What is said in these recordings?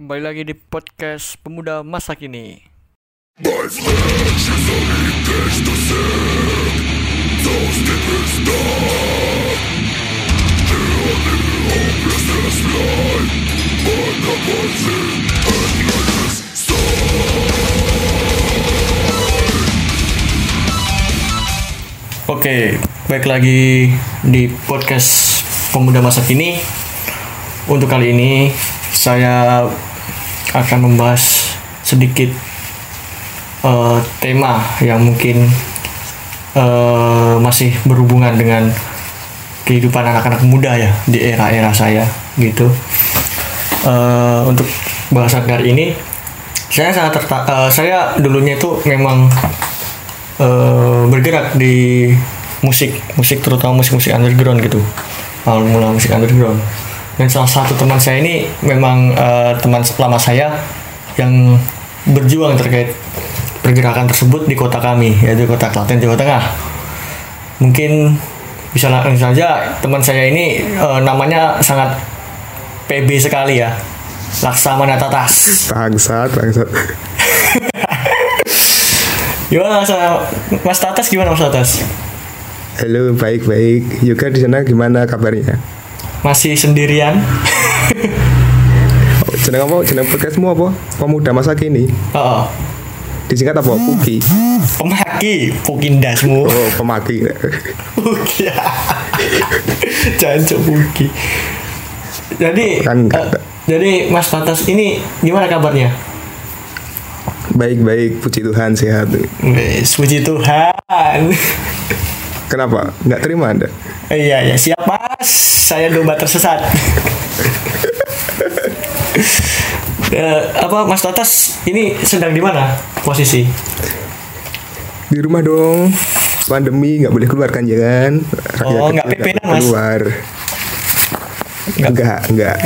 Kembali lagi di podcast Pemuda Masa Kini. Oke, baik lagi di podcast Pemuda Masa Kini. Untuk kali ini saya akan membahas sedikit eh, tema yang mungkin eh, masih berhubungan dengan kehidupan anak-anak muda ya di era-era saya gitu. Eh, untuk bahasan kali ini saya sangat terta- eh, saya dulunya itu memang eh, bergerak di musik musik terutama musik musik underground gitu awal mula musik underground dan salah satu teman saya ini memang eh, teman lama saya yang berjuang terkait pergerakan tersebut di kota kami yaitu kota Klaten Jawa Tengah mungkin bisa langsung saja teman saya ini eh, namanya sangat PB sekali ya Laksamana Tatas Bangsat, bangsat. gimana mas, mas Tatas gimana mas Tatas Halo, baik-baik. Yoga di sana gimana kabarnya? Masih sendirian Oh, jeneng apa? Jeneng podcastmu apa? Pemuda masa kini. oh, Disingkat apa? Puki. pemaki pukindasmu Oh, pemaki. Puki Jancuk Puki Jadi Kan ada. Jadi Mas Tatas ini gimana kabarnya? Baik-baik, puji Tuhan sehat. Puji Tuhan Kenapa? Nggak terima Anda? Iya ya siap mas Saya domba tersesat Eh, Apa Mas Tatas ini sedang di mana posisi? Di rumah dong. Pandemi nggak boleh keluar kan jangan. Oh, nggak PP-an, Mas? Keluar. Enggak, enggak.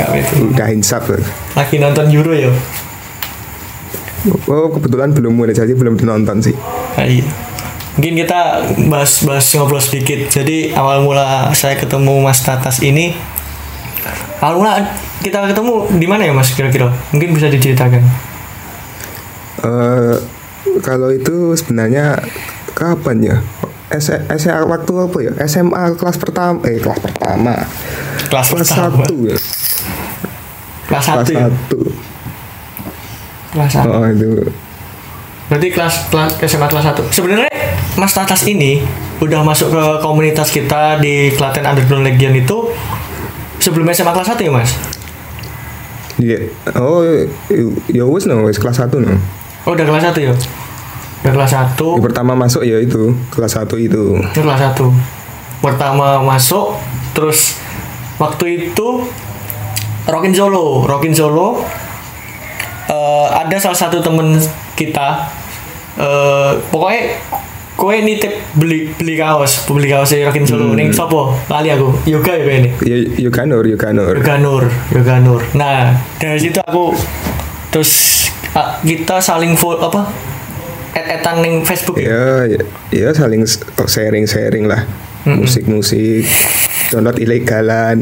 Udah insaf. Lagi nonton Euro ya? Oh, kebetulan belum mulai jadi belum dinonton sih. Ah, iya. Mungkin kita bahas-bahas ngobrol sedikit. Jadi awal mula saya ketemu Mas Tatas ini, awal mula kita ketemu di mana ya Mas kira-kira? Mungkin bisa diceritakan. Eh, kalau itu sebenarnya kapan ya? S SMA waktu apa ya? SMA kelas pertama, eh kelas pertama, Kelas, kelas pertama. satu ya, Kelas kelas satu. ya? satu. Kelas satu. Oh itu, Berarti kelas kelas SMA kelas satu. Sebenarnya Mas Tatas ini udah masuk ke komunitas kita di Klaten Underground Legion itu sebelum SMA kelas satu ya Mas? iya. Oh, ya wes no, wes kelas satu no. Oh udah kelas satu ya? Udah kelas satu. Yang pertama masuk ya itu kelas satu itu. Itu kelas satu pertama masuk terus waktu itu Rockin Solo Rockin Solo eh, ada salah satu temen kita eh, pokoknya kowe nitip beli beli kaos beli kaos di Rockin Solo ning sopo lali aku. Yoga ya ini? Ya Yoganur, Yoganur. Yoga Nur. Yoga Nur nah dari situ aku terus kita saling full apa? Et-etan ning Facebook ya? Ya, ya, ya saling sharing-sharing lah. Musik-musik, download ilegalan,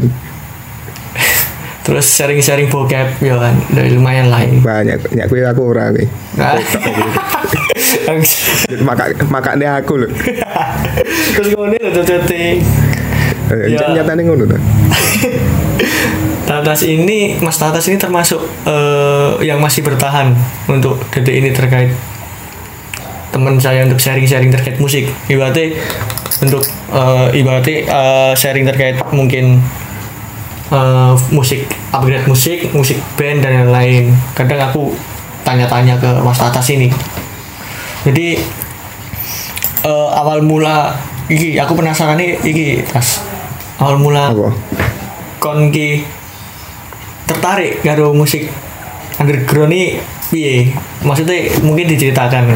terus sharing-sharing bokep ya kan dari lumayan lah ini banyak. Nyak kuwi aku ora. Nah. Maka makanya aku loh. terus kemudian chatting Eh, Ya. Nyatane ngono tuh. Tatas ini Mas Tatas ini termasuk eh, yang masih bertahan untuk detik ini terkait teman saya untuk sharing-sharing terkait musik ibaratnya untuk eh, ibaratnya eh, sharing terkait mungkin eh, musik upgrade musik musik band dan lain-lain kadang aku tanya-tanya ke Mas Tatas ini jadi eh, awal mula iki aku penasaran nih iki tas awal mula Apa? kon ki tertarik karo musik underground ini piye maksudnya mungkin diceritakan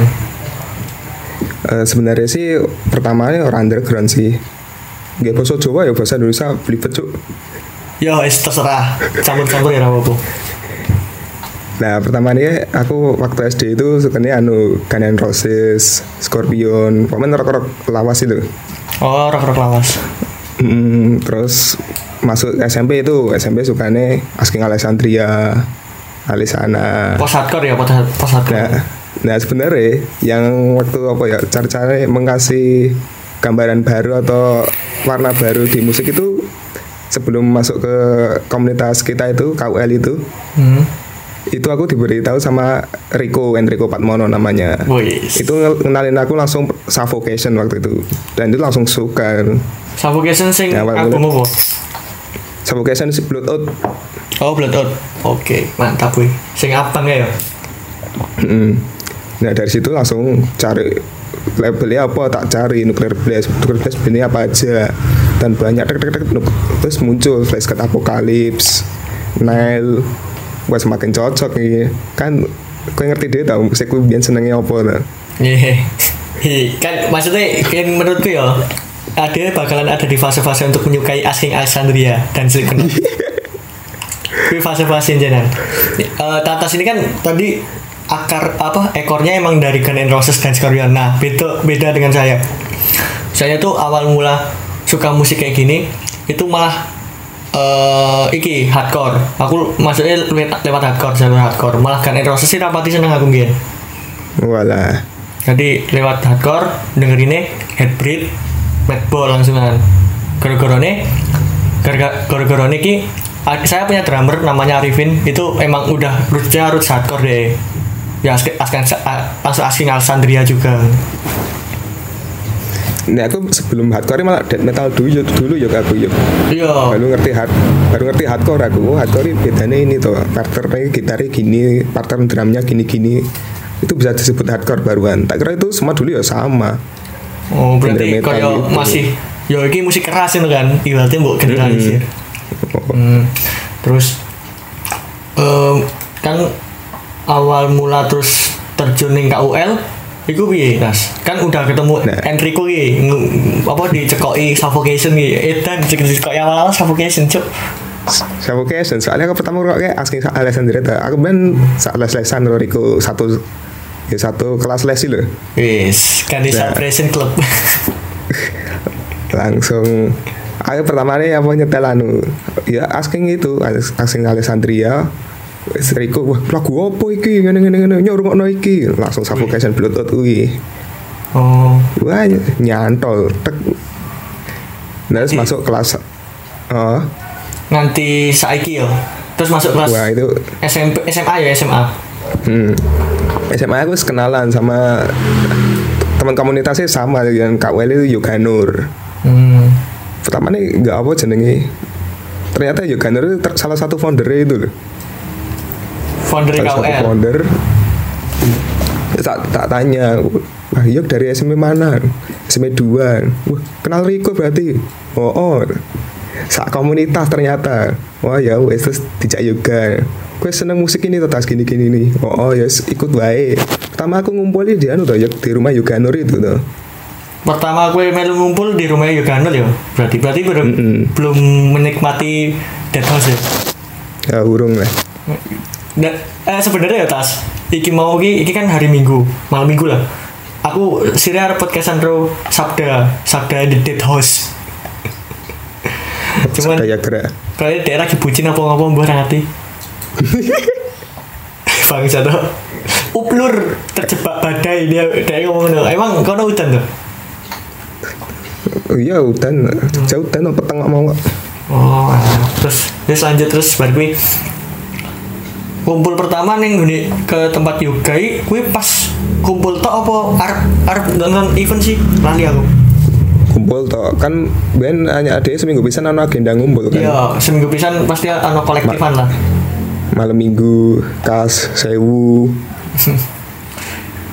Eh, sebenarnya sih pertamanya orang underground sih. Gak bahasa Jawa ya bahasa Indonesia belibet cuk. Ya wis terserah campur-campur ya apa Nah pertamanya aku waktu SD itu sukanya anu Guns N' Roses, Scorpion, pokoknya rock-rock lawas itu. oh rock rock lawas Hmm, terus masuk SMP itu SMP sukanya Asking Alexandria Alisana. Post hardcore ya, post hardcore. Nah, nah sebenarnya yang waktu apa ya cara-cara mengasih gambaran baru atau warna baru di musik itu sebelum masuk ke komunitas kita itu KUL itu Hmm. itu aku diberitahu sama Rico Enrico Patmono namanya Wis. itu ngel- ngenalin aku langsung Suffocation waktu itu dan itu langsung suka Suffocation sing Ya, album apa? Suffocation si Blood Out Oh, Blood Out. Oke, mantap wih. Sing abang ya. Mm. Nah dari situ langsung cari labelnya apa tak cari nuclear blast nuclear blast ini apa aja dan banyak tek tek tek terus muncul flash cut apocalypse Nile wah semakin cocok nih kan kau ngerti dia tau musik gue biar senengnya apa. Hi, kan maksudnya yang menurutku ya ada bakalan ada di fase-fase untuk menyukai asing Alexandria dan Slipknot. Ini fase-fase jenengan. Eh Tatas ini kan tadi akar apa ekornya emang dari Guns N' Roses dan Scorpion. Nah, beda beda dengan saya. Saya tuh awal mula suka musik kayak gini itu malah eh iki hardcore. Aku maksudnya lewat, lewat hardcore, jalur hardcore. Malah Guns N' Roses sih rapati seneng aku mbiyen. walah Jadi lewat hardcore dengerinnya headbreed, madball langsungan. Gara-gara ini, gara-gara ini ki, saya punya drummer namanya Arifin itu emang udah rootsnya roots hardcore deh. Ya asking, asking, langsung asking Alexandria juga. Nah aku sebelum hardcore malah death metal dulu dulu yuk aku yuk Iya. baru ngerti hard baru ngerti hardcore aku. Oh, hardcore ini bedanya ini tuh partnernya gitarnya gini partner drumnya gini gini itu bisa disebut hardcore baruan. Tak kira itu semua dulu ya sama. Oh berarti kayak gitu. masih, yo ini musik keras itu kan, ibaratnya buat generalisir. Hmm, terus em, kan awal mula terus terjun ning KUL Iku piye, Nas? Kan udah ketemu Nah. Enrico ki, apa dicekoki suffocation ki. Edan dicekoki awal-awal suffocation, Cuk. Suffocation soalnya aku pertama kok kayak asking sa- Alessandra aku ben saat les lesan Rico satu ya satu kelas les sih loh Wis, kan di Nah. Celebration Club. langsung aku pertama nih apa nyetel anu ya asking itu asking Alessandria Wes Rico wah lagu apa iki? Ngene ngene ngene nyorungokno iki. Langsung suffocation blood out kuwi. Oh, wah nyantol tek. Nah, terus Jadi- masuk kelas oh nganti saiki yo. Terus masuk kelas wah itu SMP SMA ya SMA. hmm, SMA aku kenalan sama teman komunitasnya sama yang Kak Weli itu Yoga Nur. Hmm. pertama nih nggak apa jenenge. Ternyata Yoga Nur itu salah satu founder itu loh Founder salah satu founder. Tak, tak tanya. Wah Yuk dari SMP mana? SMP 2 wah kenal Riko berarti? Oh oh. Sak komunitas ternyata. Wah ya wes terus dijak yoga. Gue seneng musik ini tuh tas gini gini nih oh, oh ya wes, ikut baik pertama aku ngumpulin di anu tuh Yuk, di rumah Yoga Nur itu tuh Pertama gue melu ngumpul di rumah Yoganul ya. Berarti berarti belum Mm-mm. belum menikmati Dead House ya. ya urung lah Dan eh, sebenarnya ya tas. Iki mau iki, iki kan hari Minggu, malam Minggu lah. Aku sirnya arep podcastan ro Sabda, Sabda di Dead House. Cuman Daya gerak kalau daerah dibucin apa ngapa mbah ngerti. Bangsa tuh. Uplur terjebak badai dia dia ngomong ngono. Emang kono hujan tuh? oh, iya hutan jauh hutan apa tengah mau Oh, terus terus lanjut terus bar kuwi kumpul pertama nih gini ke tempat yoga kuwi pas kumpul tok apa arep arep nonton event sih? Lali aku. Kumpul toh kan ben hanya ada seminggu bisa nano agenda ngumpul kan? Iya seminggu pisan pasti ana kolektifan lah. Malam minggu kas sewu.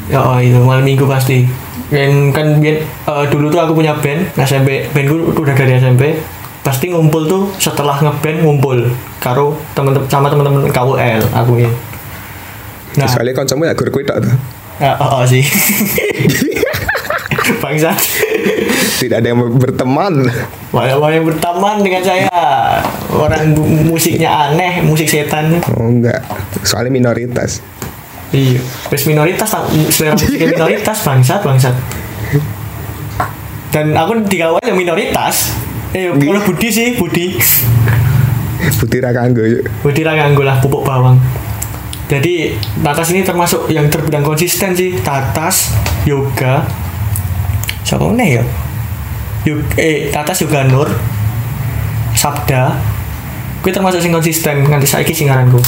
Ya oh, itu malam minggu pasti. Dan kan biar eh, dulu tuh aku punya band SMP bandku udah dari SMP pasti ngumpul tuh setelah ngeband ngumpul karo temen-temen sama temen-temen KUL aku ini nah soalnya kancamu ya gur kuwi tok tuh Ya, oh, oh sih. Bangsat. tidak ada yang berteman Mau yang berteman dengan saya. Orang musiknya aneh, musik setan. oh enggak soalnya minoritas Iya. Terus minoritas, selera musiknya minoritas, bangsat, bangsat. Dan aku di awal yang minoritas. Eh, kalau Budi sih, Budi. putih ra kanggo yuk. Budi ra nganggo lah pupuk bawang. jadi Tatas ini termasuk yang terbilang konsisten sih. Tatas Yoga. Siapa nih ya? Yug, eh Tatas Yoga Nur. Sabda. Gue termasuk sing konsisten nganti saiki sing ngaranku.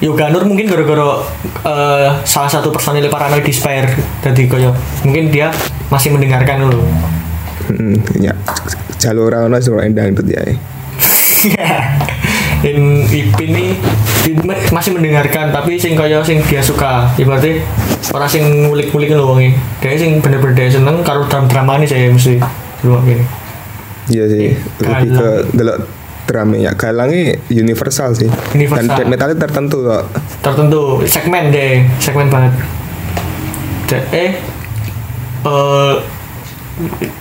Yoga Nur mungkin gara-gara eh, salah satu personil paranoid di Spire jadi koyo mungkin dia masih mendengarkan dulu ya jalur orang jalur endang itu ya. In Ipin di- masih mendengarkan tapi sing kaya sing dia suka ibaratnya orang sing ngulik-ngulik lho wonge dia sing bener-bener dia seneng karo drama drama ini saya mesti dulu gini Iya sih, Eh, lebih ke delok drama ya. Galangnya universal sih. Universal. Dan death metalnya tertentu kok. tertentu segmen deh segmen banget De, eh eh,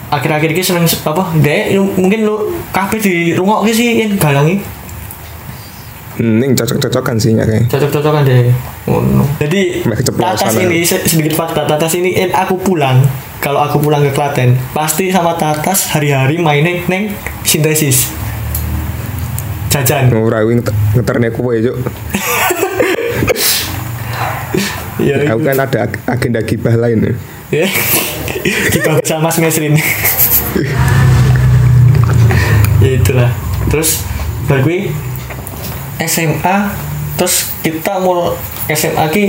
akhir-akhir ini seneng apa deh mungkin lu kabeh di rungok sih yang galangi Hmm, ini cocok-cocokan sih ya kayak. cocok-cocokan deh oh, no. jadi tatas ini se- sedikit fakta tatas ini eh, aku pulang kalau aku pulang ke Klaten pasti sama tatas hari-hari mainin neng sintesis jajan Ora wing ngeterne kowe yuk. ya Aku kan ada ag- agenda gibah lain. ya. Ya kita bisa Mas Mesrin. Ya itulah. Terus bagi SMA terus kita mau SMA ki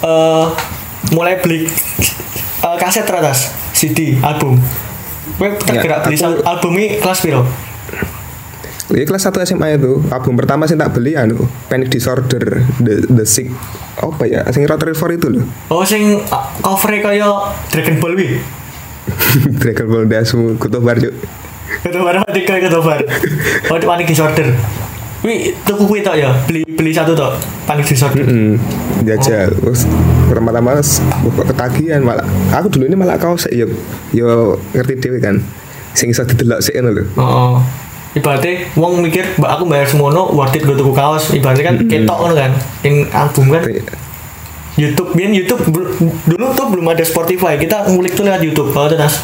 eh mulai beli eh, kaset teratas CD album. Gue tergerak beli aku- album ini kelas piro? Iya kelas 1 SMA itu. Album pertama sih tak beli anu Panic Disorder The The Sick apa ya? Sing Rotary for itu loh oh sing uh, covernya kaya Dragon Ball wi Dragon Ball Dasu Kutobar yuk. Ketua baru mati ketua baru oh itu panik disorder. Wi, tuku kuwi tok ya, beli beli satu tok, panik disorder. Hmm, jajal terus pertama-tama ketagihan malah. Aku dulu ini malah kaos yo yo ngerti dewe kan? Sing iso didelok sik ngono lho. Oh, ibaratnya wong mikir mbak aku bayar semono worth it gue tuku kaos. Ibaratnya kan ketok ngono kan yang album kan. YouTube biar YouTube dulu tuh belum ada Spotify. Kita ngulik tuh lewat YouTube kalau tenas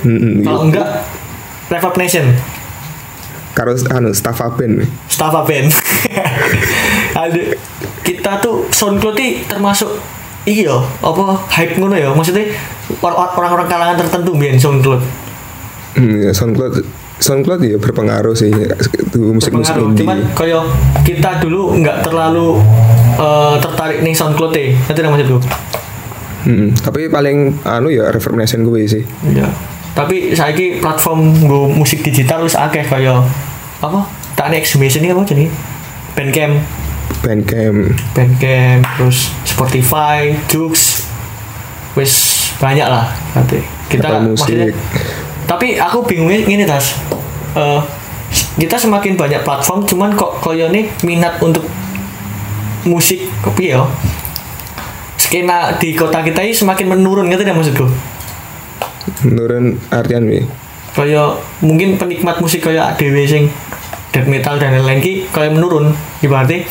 Hmm, kalau enggak Reverb Nation. Karo anu staff band. Staffa Band. Ada kita tuh SoundCloud termasuk iya apa hype ngono ya. Maksudnya or- orang-orang kalangan tertentu biar SoundCloud. Hmm, ya, SoundCloud SoundCloud ya berpengaruh sih musik-musik indie Cuman koyo kita dulu nggak terlalu eh, tertarik nih SoundCloud deh. Nanti maksud gue. Hmm, tapi paling anu ya Reverb Nation gue sih Iya. Tapi saya platform gue musik digital wis akeh koyo apa? Tak exhibition ini apa jadi? Bandcamp, Bandcamp Bandcamp, terus Spotify, Joox, wis banyak lah nanti. Kita maksudnya- Tapi aku bingungnya gini tas. Eh, kita semakin banyak platform, cuman kok koyo nih minat untuk musik kopi ya skena di kota kita ini semakin menurun gitu ya maksudku? Menurun artian wi? Kaya mungkin penikmat musik kaya ADW sing death metal dan lain-lain ki kaya menurun ibaratnya.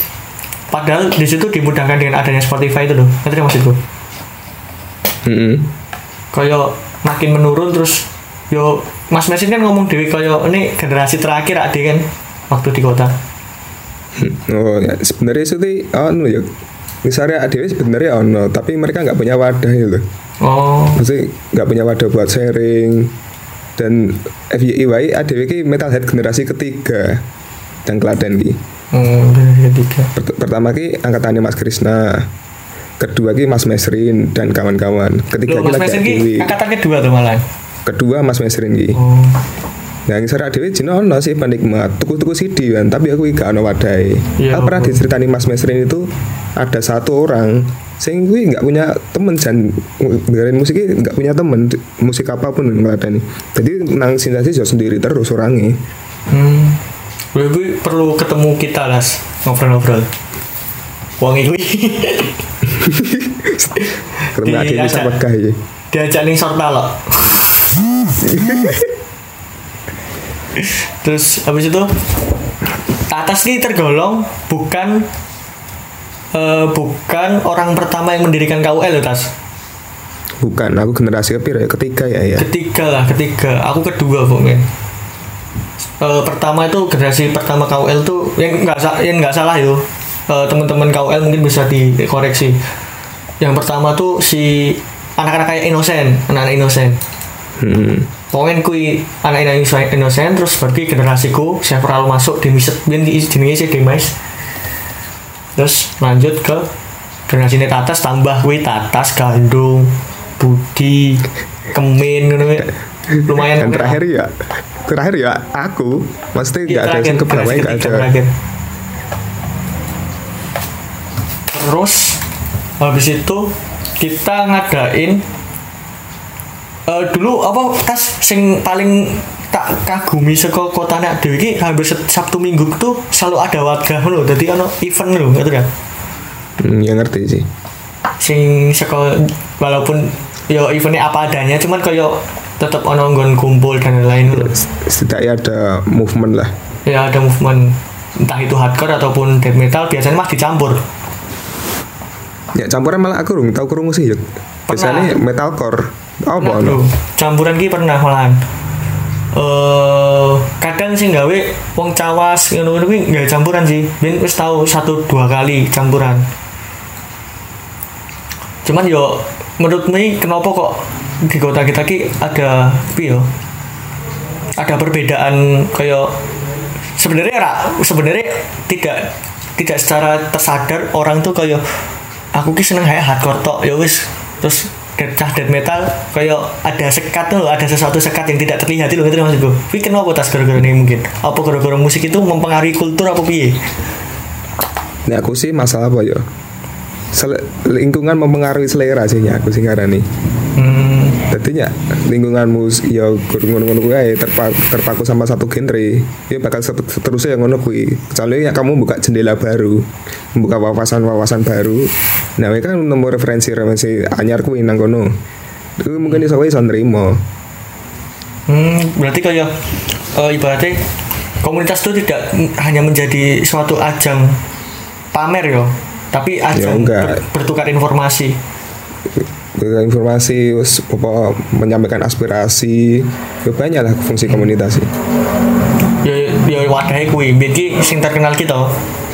Padahal di situ dimudahkan dengan adanya Spotify itu loh ngerti maksudku? Hmm, kaya makin menurun terus yo Mas Mesin kan ngomong dewi kaya ini generasi terakhir ade kan waktu di kota. Oh ya sebenarnya itu sih anu ya misalnya ADW sebenarnya ono tapi mereka nggak punya wadah gitu oh. Maksudnya nggak punya wadah buat sharing. Dan FYI ADW ki metalhead generasi ketiga dan Klaten ki. Hmm, generasi ketiga. Pert- pertama ki angkatannya Mas Krisna kedua ki Mas Mesrin dan kawan-kawan. Ketiga Loh, ki Mas lagi Mesin ki angkatan kedua tuh malah kedua Mas Mesrin ki oh Nah, ngisar ADW jino ono sih penikmat tuku-tuku CD kan, tapi aku gak ono wadai. Iya, aku pernah diceritani Mas Mesrin itu ada satu orang sing kuwi nggak punya temen dan dengerin musik nggak punya temen musik apa pun ngeladani. Jadi nang sintesis ya sendiri terus orangnya. Hmm. Gue, perlu ketemu kita las ngobrol-ngobrol. Wong itu Ketemu Di ADW sama ajak. Gah ya. diajak ning sortalok. Terus habis itu Tatas ini tergolong bukan eh, bukan orang pertama yang mendirikan KUL loh Tas. Bukan, aku generasi kepira ya, ketiga ya ya. Ketiga lah, ketiga. Aku kedua pokoknya. Eh, pertama itu generasi pertama KUL tuh yang nggak yang nggak salah itu eh, teman-teman KUL mungkin bisa dikoreksi yang pertama tuh si anak-anak kayak inosen anak-anak inosen Hmm. Pokoknya kui anak-anak inosen, inosen terus pergi generasiku several masuk di miset bin di jenisnya si demis terus lanjut ke generasi ini tatas tambah kui tatas gandung budi kemin kuwi. lumayan Dan terakhir ya terakhir ya aku Iya, nggak ada terakhir, yang keberapa nggak ada terakhir. Terus habis itu kita ngadain eh, dulu apa tas sing paling tak kagumi saka kotane dhewe iki hampir set- Sabtu Minggu tuh selalu ada warga ngono dadi ono event lho gitu kan? Hmm, ya ngerti sih. Sing saka walaupun yo eventnya apa adanya cuman kayak tetep ono nggon kumpul dan lain-lain lho. setidaknya ada movement lah. Ya ada movement. Entah itu hardcore ataupun death metal biasanya mah dicampur. Ya campuran malah aku rung tahu kerungu sih yuk biasanya metalcore apa ono bro. campuran ki pernah malahan. Eh kadang sih gawe wong cawas ngono-ngono kuwi nggak campuran sih. Ben wis tahu satu dua kali campuran. Cuman yo menurutmu ini kenapa kok di kota kita ki ada yo? Ada perbedaan kayak sebenarnya ra sebenarnya tidak tidak secara tersadar orang tuh kayak aku ki seneng kayak hardcore tok. Ya wis terus cah death metal kayak ada sekat tuh ada sesuatu sekat yang tidak terlihat itu ngerti maksudku tapi kenapa tas gara-gara ini mungkin apa gara-gara musik itu mempengaruhi kultur apa piye Nah aku sih masalah apa ya? Sele- lingkungan mempengaruhi selera sih aku sih nih. hmm, Jadi ya lingkunganmu ya ngono-ngono kuwi terpaku, terpaku sama satu genre, ya bakal set- seterusnya yang ngono kuwi. Kecuali ya kamu buka jendela baru, membuka wawasan-wawasan baru. Nah, mereka kan nemu referensi-referensi anyar kuwi nang kono. Itu mungkin iso iso nrimo. hmm, berarti kayak eh, ibaratnya komunitas itu tidak hanya menjadi suatu ajang pamer yo tapi ajang enggak. ber- bertukar informasi Berikan informasi, menyampaikan aspirasi, ya banyak lah fungsi komunitas sih. ya ya wadahnya kuwi. Biyen ki sing terkenal kita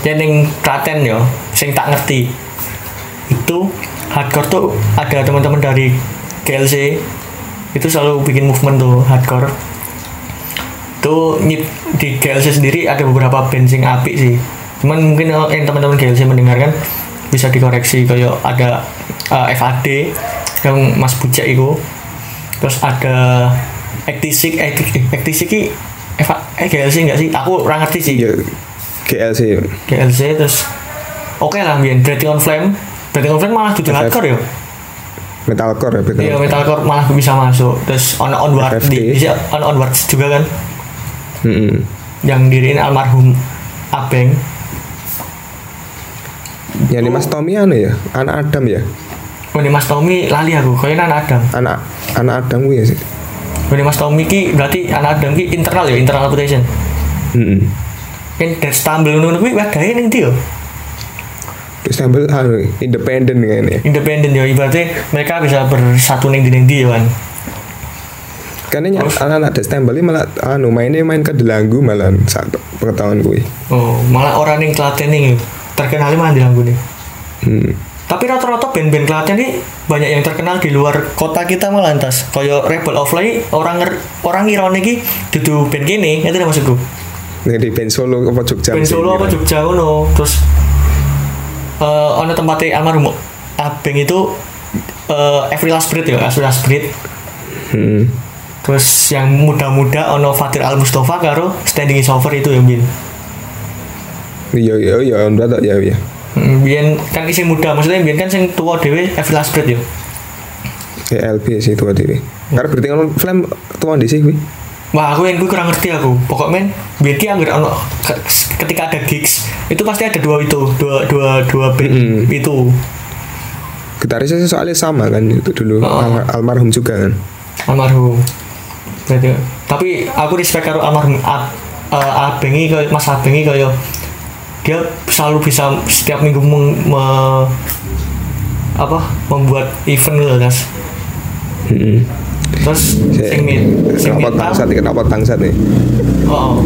ya ning Klaten yo sing tak ngerti. Itu hardcore tuh ada teman-teman dari GLC itu selalu bikin movement tuh hardcore. Nyit- di GLC sendiri ada beberapa band apik sih. Cuman mungkin kalau yang teman-teman GLC mendengarkan bisa dikoreksi kayak ada uh, FAD yang Mas Bucek itu terus ada Ektisik Ektisik ki Eva eh GLC enggak sih? Aku kurang ngerti sih. Ya GLC GLC terus oke lah biar Breathing on Flame. Breathing on Flame malah tujuh hardcore ya? Metalcore ya betul. iya metalcore malah bisa masuk. Terus on onward di, di on onwards juga kan? Mm-mm. yang diriin almarhum Abeng. Yang ini Mas Tommy anu ya, anak Adam ya, Oh, ini Mas Tommy lali aku kayaknya anak Adam anak anak Adam gue ya sih. Oh, ini Mas Tommy ki berarti anak Adam ki internal ya internal reputation Mm-mm. kan dari stumble ngono kuwi wadahe ning ndi yo sambil anu independen kan ya. independen yo ibaratnya mereka bisa bersatu ning ndi yo kan Karena nyat- anak-anak Destembel ini malah anu mainnya main ke delanggu malah saat pengetahuan gue. oh malah orang ning Klaten ning yo terkenal mah di nih Hmm. Tapi rata-rata band-band Klaten ini banyak yang terkenal di luar kota kita malah lantas. Kayak Rebel of Light orang orang ironi iki dudu band kene, itu maksudku. Nih di band Solo apa Jogja? Band Solo apa. Jogja ngono. Terus eh ono tempatnya almarhum Abeng itu eh Every Last Breath ya, Every Last Breath. Hmm. Terus yang muda-muda ono Fatir Al Mustafa karo Standing is Over itu yang bin. Iya iya iya, ya ya. Biyen kan isi muda, maksudnya biyen kan sing tua dhewe Every Last Breath ya. ELB sih tua diri. Karena berarti kan film tuan di sih gue. Wah, aku yang gue kurang ngerti aku. Pokoknya men, biar ki anggar ono ke- ketika ada gigs itu pasti ada dua itu, dua dua dua band Mm-mm. itu. Gitarisnya soalnya sama kan itu dulu Oh. Almar- almarhum juga kan. Almarhum. Berarti, tapi aku respect karo almarhum Ab, eh, Abengi kayak Mas Abengi kayak dia selalu bisa setiap minggu meng, me- apa membuat event gitu kan. Hmm. Terus sing mit, sing Kenapa metal, bangsat nih? Kenapa bangsat nih? Oh.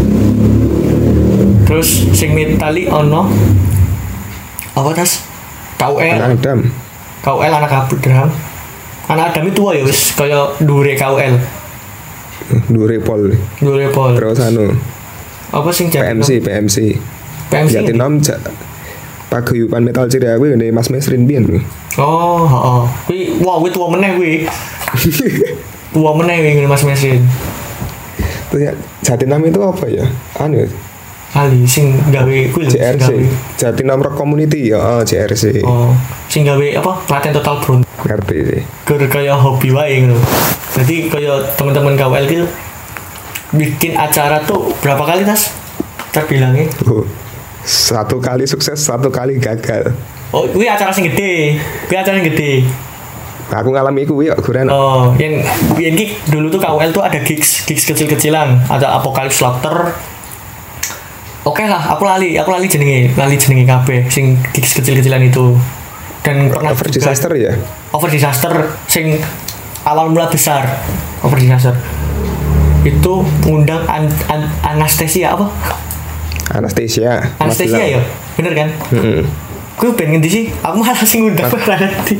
Terus sing metali ono apa tas KUL anak Adam KUL anak Adam anak Adam itu tua ya wis kaya dure KUL Dure Pol dure pol terus anu apa sing? PMC PMC PMC Jatinam ja, paguyuban metal Cirawi ini Mas Mesrin biyen? Oh heeh. Kuwi wah kuwi tua meneh kuwi. Tua meneh kuwi Mas Mesin Terus ya, Jatinam itu apa ya? Anu ya, kali sing gawe kuwi sing JRC Jatinam Rock Community ya oh, JRC oh sing gawe apa? Latihan total bron ngerti sih. Gur kaya hobi wae ngono. Jadi kaya teman-teman KWL gitu bikin acara tuh berapa kali tas? Terbilangnya. Oh, satu kali sukses satu kali gagal Oh, kuwi acara sing gede. Kuwi acara sing gede. aku ngalami itu ya kurang Oh, yang yang gig dulu tuh KWL tuh ada gigs gigs kecil-kecilan, ada Apocalypse Slaughter. Oke lah, aku lali, aku lali jenenge, lali jenenge kabeh sing gigs kecil-kecilan itu. Dan pernah over juga- disaster ya over disaster sing awal mula besar over disaster itu ngundang an, an, anestesia apa Anastasia. Anestesia ya bener kan? Heeh. gue pengen ngendi sih? Aku malah sing ngundang berarti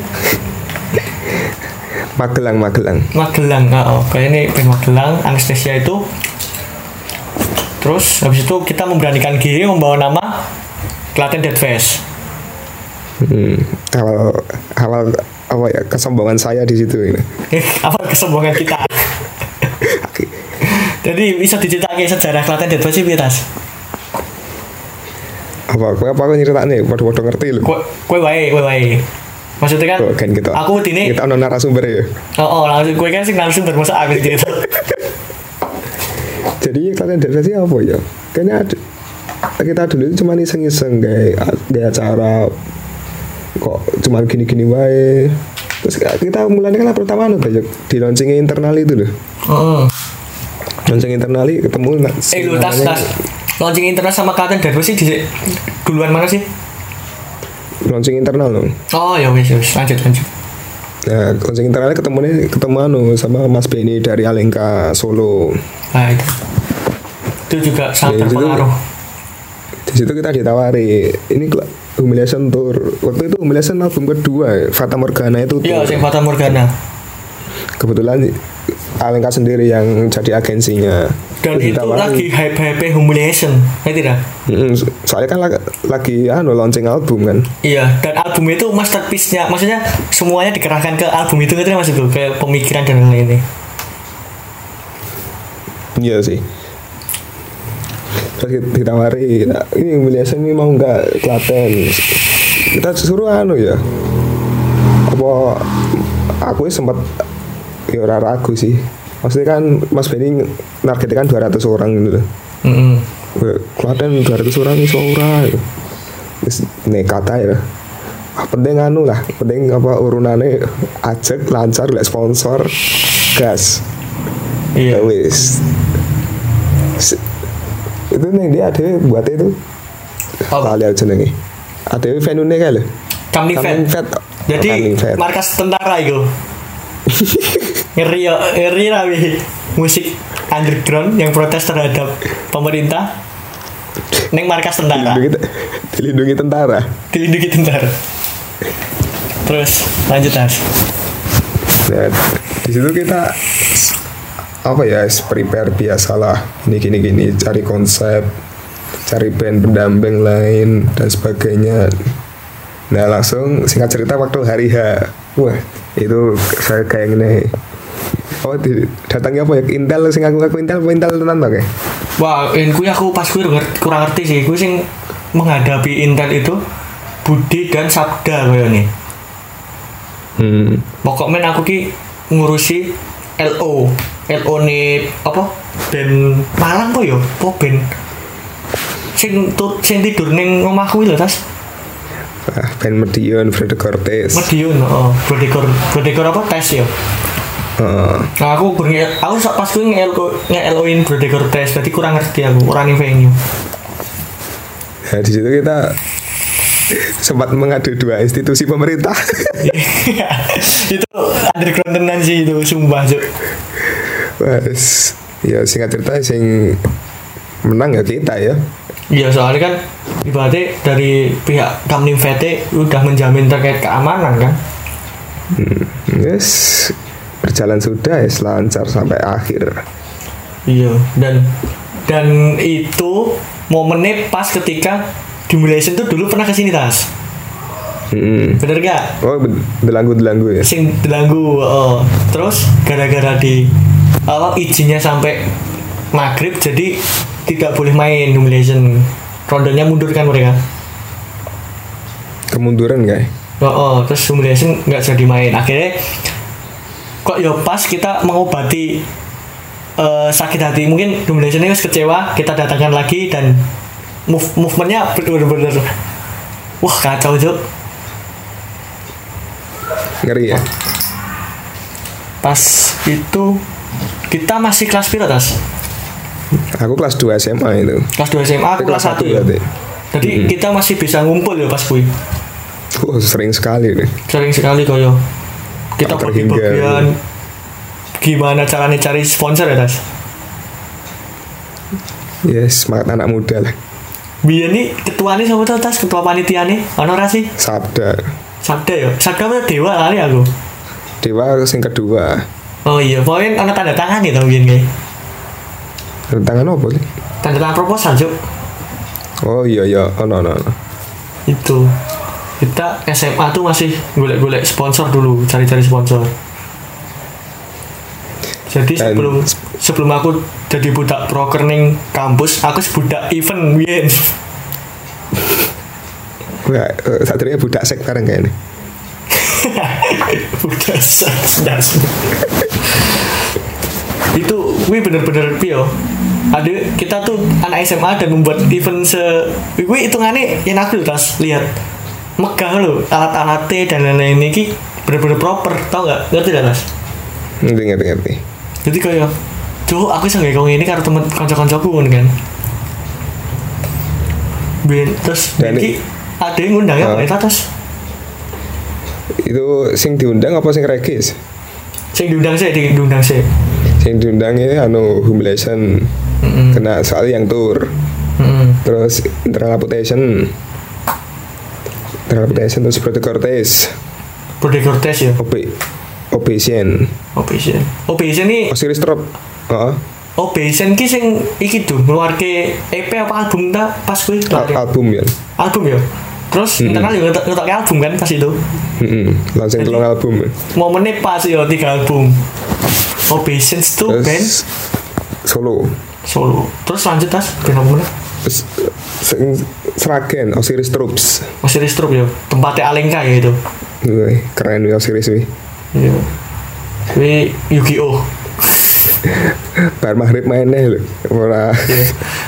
Magelang Magelang. Magelang oh, kayak ini band Magelang anestesia itu. Terus habis itu kita memberanikan diri membawa nama Klaten Dead Fest Hmm, awal awal apa ya kesombongan saya di situ ini. apa kesombongan kita? Jadi bisa diceritain sejarah Klaten Dead Fest sih Pitas Apa apa apa aku nyeritakne padha-padha ngerti lho. kue kue wae kue wae maksudnya kan Oh, kan kita. aku ini kita ono narasumber ya. oh, oh langsung kue kan sih langsung bermasa aku cerita Jadi kalian sih apa ya? Kayaknya ada kita dulu itu cuma iseng-iseng kayak kayak acara kok cuma gini-gini wae. Terus kita mulai kan pertama anu kayak di launching internal itu loh. Heeh. Launching internal ketemu eh lu tas tas launching internet sama Klaten Fest sih di duluan mana sih? Launching internal loh. oh ya wes wes lanjut lanjut. Nah, launching internal ketemu nih ketemu anu sama Mas Benny dari Alengka Solo. nah itu. Itu juga sangat Ya, itu- berpengaruh. Di situ kita ditawari. Ini Humiliation Tour. Waktu itu Humiliation album kedua Fata Morgana itu iya Fata Morgana. Kebetulan Alengka sendiri yang jadi agensinya. Dan Terus itu lagi hype hype humiliation ya tidak so- soalnya kan lagi, lagi anu launching album kan. Iya dan album itu masterpiece-nya maksudnya semuanya dikerahkan ke album itu ngerti maksudku? Kayak pemikiran dan lain-lain iya sih. Terus kita ditawari "Nah, ini Humiliation ini mau nggak Klaten? Kita suruh anu ya. Apa aku sempat ya ora ragu sih maksudnya kan Mas Benny nargetnya kan 200 orang gitu loh mm Wah, Klaten 200 orang iso ora. Wis nekat ae lah. Ah, penting anu lah, penting apa urunane ajak lancar lek sponsor gas. iya Ya wis. Itu nih dia ada buat itu. Apa? Kali aja jenenge. Ada venue Coming Fat. Fat. Jadi markas tentara itu. ngeri ya, ngeri musik underground yang protes terhadap pemerintah. Neng markas tentara, dilindungi, dilindungi tentara. dilindungi tentara. Terus lanjut Mas. Nah, di situ kita apa ya prepare biasalah ini gini gini cari konsep cari band pendamping lain dan sebagainya nah langsung singkat cerita waktu hari H wah itu saya kayak gini oh di, datangnya apa ya Intel sing aku aku Intel apa Intel tenan oke Wah, ini kuy aku pas denger, kurang ngerti sih. Gue sing menghadapi Intel itu Budi dan Sabda kayak nih. hmm. Pokoknya aku ki ngurusi LO, LO nih apa? Band Malang kok yo, apa band sing tut sing tidur ning omahku lho tas. ah, band Medion Freddy Cortez Medion, oh, Brodekor, Brodekor apa tes yo. Ah, Nah, aku kurang aku pas gue nge-LO nge-LO-in Brodekor tes, berarti kurang ngerti aku, kurang venue. nah di situ kita sempat mengadu dua institusi pemerintah itu underground tenan sih itu sumpah cuk Wes, ya singkat cerita sing menang ya kita ya. Iya soalnya kan ibaratnya dari pihak Kamnim VT udah menjamin terkait keamanan kan. Yes, berjalan sudah ya lancar sampai akhir. Iya dan dan itu momennya pas ketika Demolition tuh dulu pernah ke sini tas. Hmm. Bener gak? Oh, delanggu-delanggu ya. Sing delanggu. Oh. Terus gara-gara di apa izinnya sampai maghrib jadi tidak boleh main Demolition. Rondenya mundur kan mereka. Kemunduran guys. Oh, oh, terus Demolition nggak jadi main. Akhirnya kok ya pas kita mengobati eh, sakit hati mungkin Demolition ini kecewa kita datangkan lagi dan move movementnya bener-bener wah kacau Cuk. Ngeri ya. pas itu kita masih kelas piro tas Aku kelas 2 SMA itu. kelas 2 SMA aku kelas 1 satu ya jadi kita masih bisa ngumpul ya pas kui Wah, sering sekali nih. sering sekali koyo kita bagian gimana caranya cari sponsor ya tas Yes, semangat anak muda lah. biar nih ketua nih sama tas ketua panitia nih ono ora sih Sabda. sabda ya sabda apa dewa kali aku Dewa yang kedua. oh iya pokoknya ono tanda tangan nih tau biar kayak Tangan apa sih? tanda tangan proposal cuk Oh iya iya, oh no no. no. itu kita SMA tuh masih golek-golek sponsor dulu cari-cari sponsor. Jadi Dan- sebelum sebelum aku jadi budak proker ning kampus aku budak event biyen Wah, eh, ini budak sek kayak ini. budak das itu wih bener-bener pio ada kita tuh anak SMA dan membuat event se wih hitungannya yang aku tas. Lihat megah lo alat-alatnya dan lain-lain ini bener-bener proper tau nggak ngerti gak tas Ngerti ngerti ngerti. jadi kayak tuh aku bisa nggak ini karena temen kanca-kancaku kan kan Ben, terus Dan iki i- ada yang ngundang ya. Pak atas Itu sing diundang apa sing regis? sing diundang sih di- diundang sih Sing diundang ini anu humiliation Mm-mm. kena soal yang tour. Mm-mm. Terus internal amputation. Amputation terus Brody Cortez. Brody Cortez ya OP Obesian. Obation Obation ini Osiris Trop. Heeh. Obation ki sing iki tuh ngeluarke EP apa album ta pas kuwi Al- album ya. album ya terus internal juga ngetok ngetoknya album kan pas itu Heeh. Langsung tolong album. momennya pas ya tiga album Obetions tuh band solo. solo terus lanjut tas band apa Seragen Osiris Troops. masih restrup ya tempatnya Alengka ya itu Wih, keren ya Osiris wih. iya Kuwi Yu-Gi-Oh Bar maghrib mainnya lho. Ora. Iya.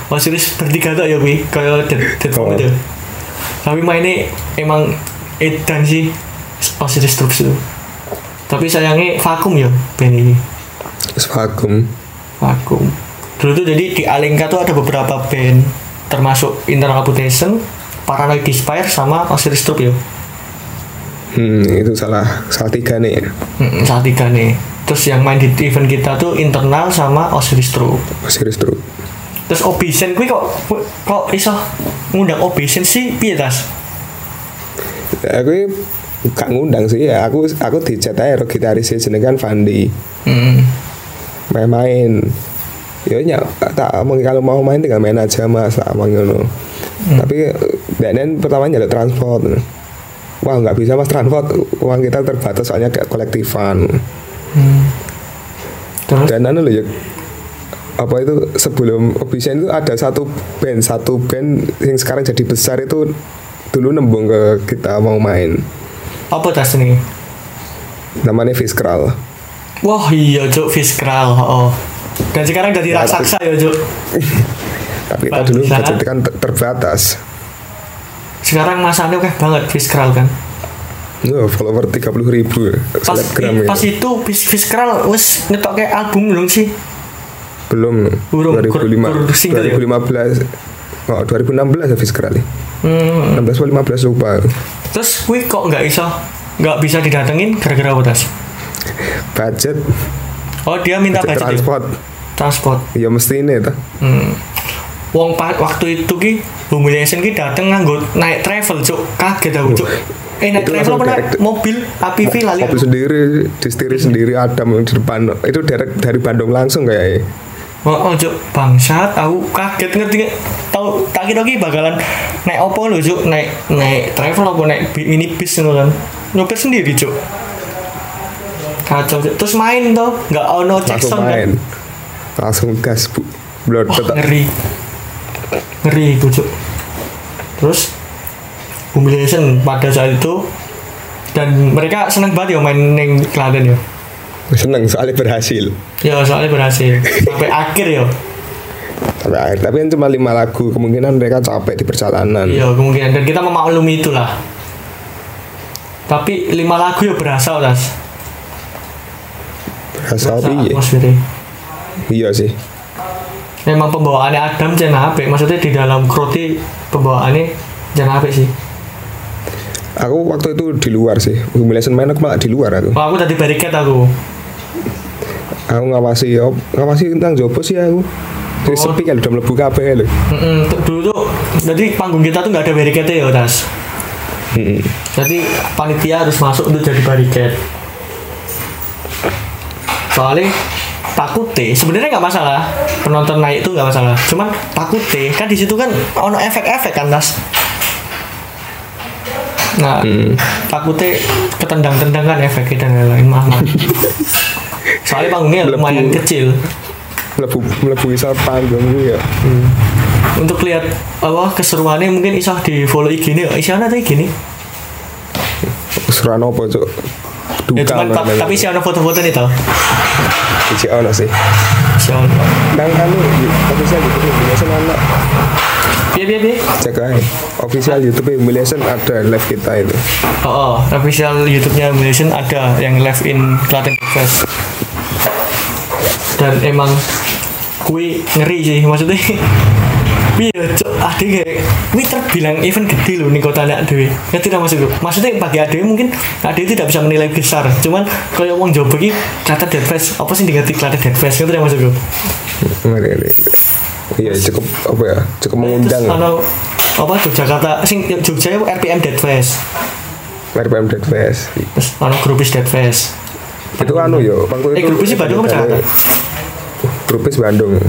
Osiris bertiga tuh ya kuwi kayak dead, dead Oh. itu tapi mainnya emang edan sih Osiris Troops itu tapi sayangnya vakum ya band ini vakum. vakum dulu tuh jadi di Alengka tuh ada beberapa band termasuk Internal Amputation Paranoid Despair sama Osiris Troops ya Hmm, itu salah salah tiga nih. Mm, saat tiga nih terus yang main di event kita tuh internal sama Osiris Troops Osiris Troops. terus Obation kuwi kok kok iso ngundang Obation sih piye tas Aku gak ngundang sih ya. Aku aku dicat aja ro gitaris jenenge kan Fandi. hmm. Main-main. Ya nya tak kalau mau main tinggal main aja Mas, tak omong ngono. Tapi dan pertama nyaluk transport. Wah nggak bisa mas transport. Uang kita terbatas soalnya kayak kolektifan. Terus? Dan anu loh ya apa itu sebelum Obisian itu ada satu band satu band yang sekarang jadi besar itu dulu nembung ke kita mau main. Apa tas nih namanya Fiskral. Wah iya cuk Fiskral oh dan sekarang jadi Ya, raksasa ya cuk. Tapi kita dulu budget kan ter- terbatas. Sekarang masanya oke banget Fiskral kan? Wah, follower 30 ribu pas, selebgram i- pas itu Fis- Fiskral wes ngetok kayak album belum sih? Belum. Burung, kur- 2005 kur- single ya? 2015 oh 2016 ya Fiskral hmm. 16 atau 15 lupa terus wih kok nggak iso nggak bisa didatengin gara-gara apa tas budget. Oh dia minta budget ya? transport transport. Ya mesti ini tuh hmm. wong waktu itu ki humiliation ki dateng nganggo naik travel cuk. Kaget aku cuk. Eh naik travel apa naik mobil APV lali mobil aku. sendiri distiri sendiri ada di depan. Itu direct dari Bandung langsung kayak Oh, oh cuk. Bangsat aku kaget ngerti nggak? Tau tak kira ki bakalan naik opo lho cuk? Naik naik travel apa naik bi- minibus ngono kan? Nyopir sendiri cuk. Kacau cuk. Terus main tuh nggak ono sound kan langsung gas bu. Blood Wah, ngeri. Ngeri itu cuk terus humiliation pada saat itu dan mereka seneng banget ya main neng Klaten ya. Seneng soalnya berhasil. Ya soalnya berhasil. Sampai akhir ya. Tapi akhir. Tapi kan cuma lima lagu kemungkinan mereka capek di perjalanan. Iya kemungkinan. Dan kita memaklumi itulah. Tapi lima lagu ya berasa tas iya atmosfernya iya sih. Memang pembawaannya Adam jangan apik maksudnya di dalam kroti pembawaannya jangan apik sih. Aku waktu itu di luar sih. Humiliation main aku malah di luar aku. Oh, aku tadi bariket aku. Aku ngawasi op, ngawasi tentang jopo sih aku. Jadi Oh. sepi kan udah melebu kabeh lho. Tuh- dulu tuh jadi panggung kita tuh nggak ada bariketnya ya tas? Mm-mm. jadi panitia harus masuk untuk jadi bariket soalnya takutnya sebenarnya nggak masalah. Penonton naik itu nggak masalah. Cuman takutnya kan di situ kan ono efek-efek kan tas nah takutnya ketendang-tendang kan efeknya dan lain-lain. Mah soalnya panggungnya lumayan kecil. Melebu melebu isar panggung ya untuk lihat apa keseruannya mungkin iso di follow IG nih iso ada IG nih seruan apa cok ya duka cuman ta- namanya. tapi iso ada foto-foto nih tau Isi ono sih iso Nang anu official YouTube Humiliation anak biar biar biar cek aja official YouTube Humiliation ada live kita itu Oh, oh, official YouTube-nya Malaysian ada yang live in Klaten Fest. Dan emang kui ngeri sih maksudnya. Iya, cok, ade kayak kui terbilang event gede loh nih kota anak dewe. Ngerti tak maksudku? Maksudnya bagi ade mungkin ade tidak bisa menilai besar. Cuman kalau wong Jawa iki Klaten Dead Fest, apa sih diganti Klaten Dead Fest? Ngerti tak maksudku? Iya cukup apa ya cukup mengundang Terus ono apa Yogyakarta sing Jogja itu RPM Dead Fest. RPM Dead Fest Terus ono Grupis Dead Fest. itu anu yo Eh, grupis sih Bandung apa Jakarta? grupis Bandung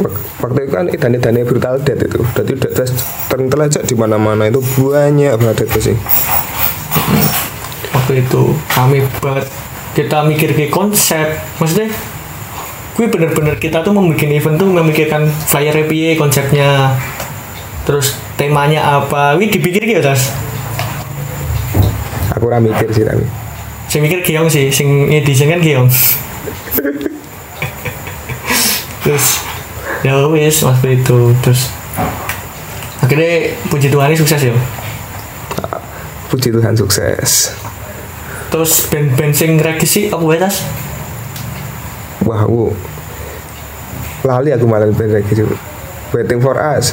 Wak- waktu itu kan idan idannya brutal dead itu. Jadi dead fest tertelajak di mana mana itu banyak banget itu sih waktu itu kami banget kita mikir ke konsep maksudnya gue bener-bener kita tuh membuat event tuh memikirkan flyer piye konsepnya terus temanya apa wih dipikir gitu tas? Aku ora mikir sih tapi. Saya mikir giong sih sing edition kan giong terus ya wis waktu itu. Terus akhirnya puji Tuhan ini sukses ya puji Tuhan sukses. Terus band-band sing regisi apa ya tas? Wah aku lali aku malah band gitu waiting for us.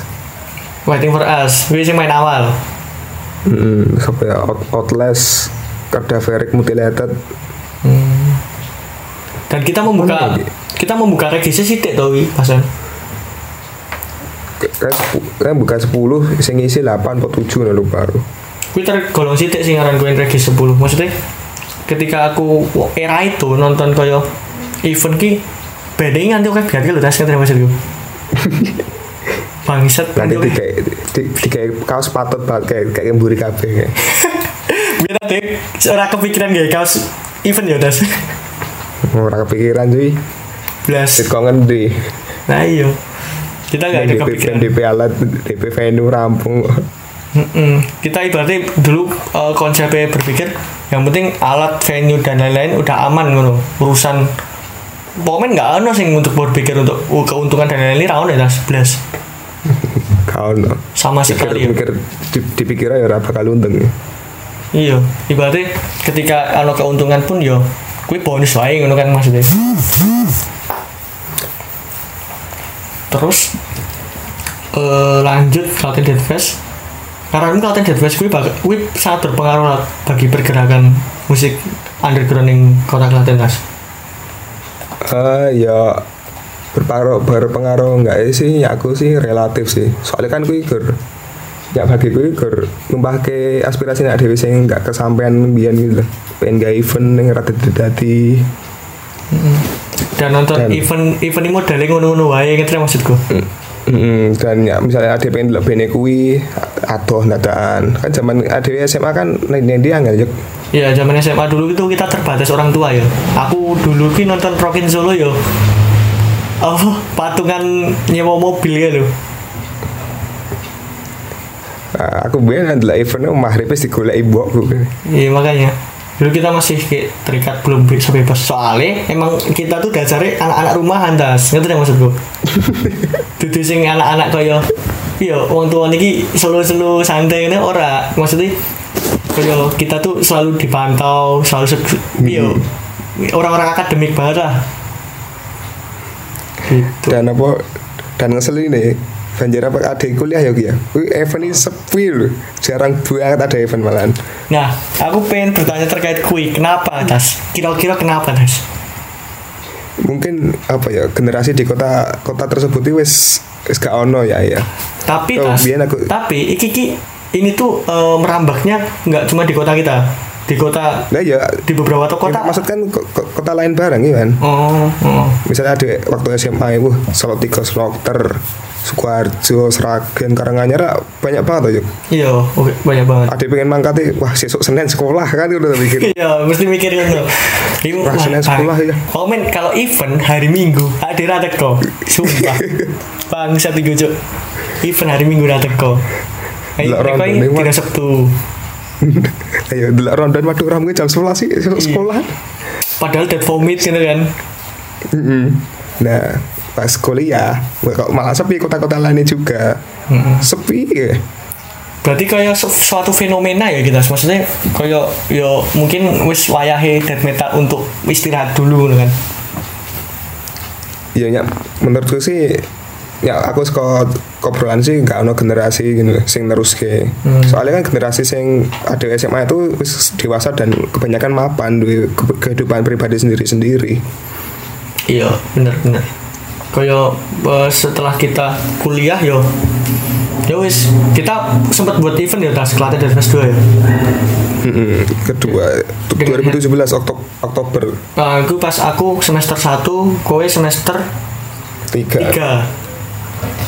Waiting for us. Sing main awal. Hmm, siapa ya Out, Outlast Cadaveric Mutilated dan kita membuka Mana lagi? kita membuka regisi sih tau wi pasan kan kan bukan 10 sing isi 8 atau 7 nah lupa aku. Gue tergolong sih sing ngaran gue regisi 10 maksudnya ketika aku era itu nonton koyo event ki bedanya nganti oke biar lo tas kan maksud gue bangsat nanti kayak di kayak kaos patut banget kayak kayak emburi kabeh kayak. Biar nanti ora kepikiran gak kaos event ya tas orang kepikiran cuy. Belas Sit kok ngendi? Nah iya. Kita gak ada DP, kepikiran. DP alat DP venue rampung Mm-mm. kita ibaratnya dulu eh, konsepnya berpikir yang penting alat venue dan lain-lain udah aman ngono. Urusan pokoknya nggak ada sih untuk berpikir untuk uh, keuntungan dan lain-lain rawon ya tas belas kau no sama sekali ya. mikir di, dipikir ya ora bakal untung. Iya. Ibaratnya ketika ada keuntungan pun yo gue bonus wae ngono kan maksudnya. Terus eh lanjut Klaten Dead Fest. Karena ini Klaten Dead Fest bag- gue sangat berpengaruh bagi pergerakan musik underground yang kota Klaten tas eh ya berpengaruh berpengaruh enggak sih? Ya aku sih relatif sih. Soalnya kan gue gur ya bagi gue gur numpahke aspirasi nak dewi sing enggak kesampaian biyen gitu loh pengen gak event yang rada dadi dan nonton Dan- event event ini modelnya ngono-ngono wae gitu maksudku Mm, dan ya misalnya ada pengen delok bene kuwi atau dadaan kan zaman ADW SMA kan nek dia nggak Ya zaman SMA dulu itu kita terbatas orang tua ya. Aku dulu ki nonton Rockin Solo ya. Apa patungan nyewa mobil ya loh. Nah, aku biar adalah eventnya maghrib wis digolek ibu aku Iya makanya. Dulu kita masih kayak terikat belum bisa bebas soalnya emang kita tuh dasarnya anak-anak rumahan tas ngerti nggak maksudku? Dudu sing anak-anak kaya iya wong tua niki selo-selo santai ini ora. Maksudnya kaya kita tuh selalu dipantau selalu se- iya orang-orang akademik banget lah. Gitu. Dan apa? Dan ngeselin nih banjir apa ada kuliah ya Ki, ya event ini sepi loh jarang banget ada event malahan Nah, aku pengen bertanya terkait kui. Kenapa, Tas? Kira-kira kenapa, Tas? mungkin apa ya generasi di kota kota tersebut itu wis wis gak ono ya ya Tapi, Oh, Tas, aku- tapi iki, iki ini tuh eh, merambahnya nggak cuma di kota kita. Di kota, nah ya di beberapa kota. kota maksud kan ko- ko- kota lain bareng ya kan Oh, oh. misalnya ada waktu SMA itu Salatiga Slokter Sukoharjo Sragen Karanganyar banyak banget Yuk. Iya, banyak banget. ada pengen mangkat wah besok Senin sekolah kan udah mikir Iya, mesti mikirin tuh. Ini Wah, Senin sekolah, ya. Komen kalau event hari Minggu, ada kok. Sumpah. Bangsa tiga cuk. Event hari Minggu ada kok. Ayo, mereka tidak Sabtu. ayo dulu rondan waduh ramu jam 11 sih Iya. sekolah Padahal dead vomit gitu kan. Mm-mm. nah pas kuliah kok malah sepi kota-kota lainnya juga Mm-mm. sepi ya Berarti kayak su- suatu fenomena ya kita, maksudnya kayak yo mungkin wis wayahe death metal untuk istirahat dulu kan. ya, ya menurutku sih ya aku suka obrolan sih nggak ono generasi gitu sing terus ke Hmm. soalnya kan generasi sing ada SMA itu wis dewasa dan kebanyakan mapan duwe ke- kehidupan pribadi sendiri sendiri Iya, bener bener. Kayak eh, setelah kita kuliah yo ya wis kita sempat buat event ya tas Klaten dan Mas 2 ya. kedua tu- Dengan- 2017 Oktober Oktober Nah, aku pas aku semester 1, kowe semester tiga 3.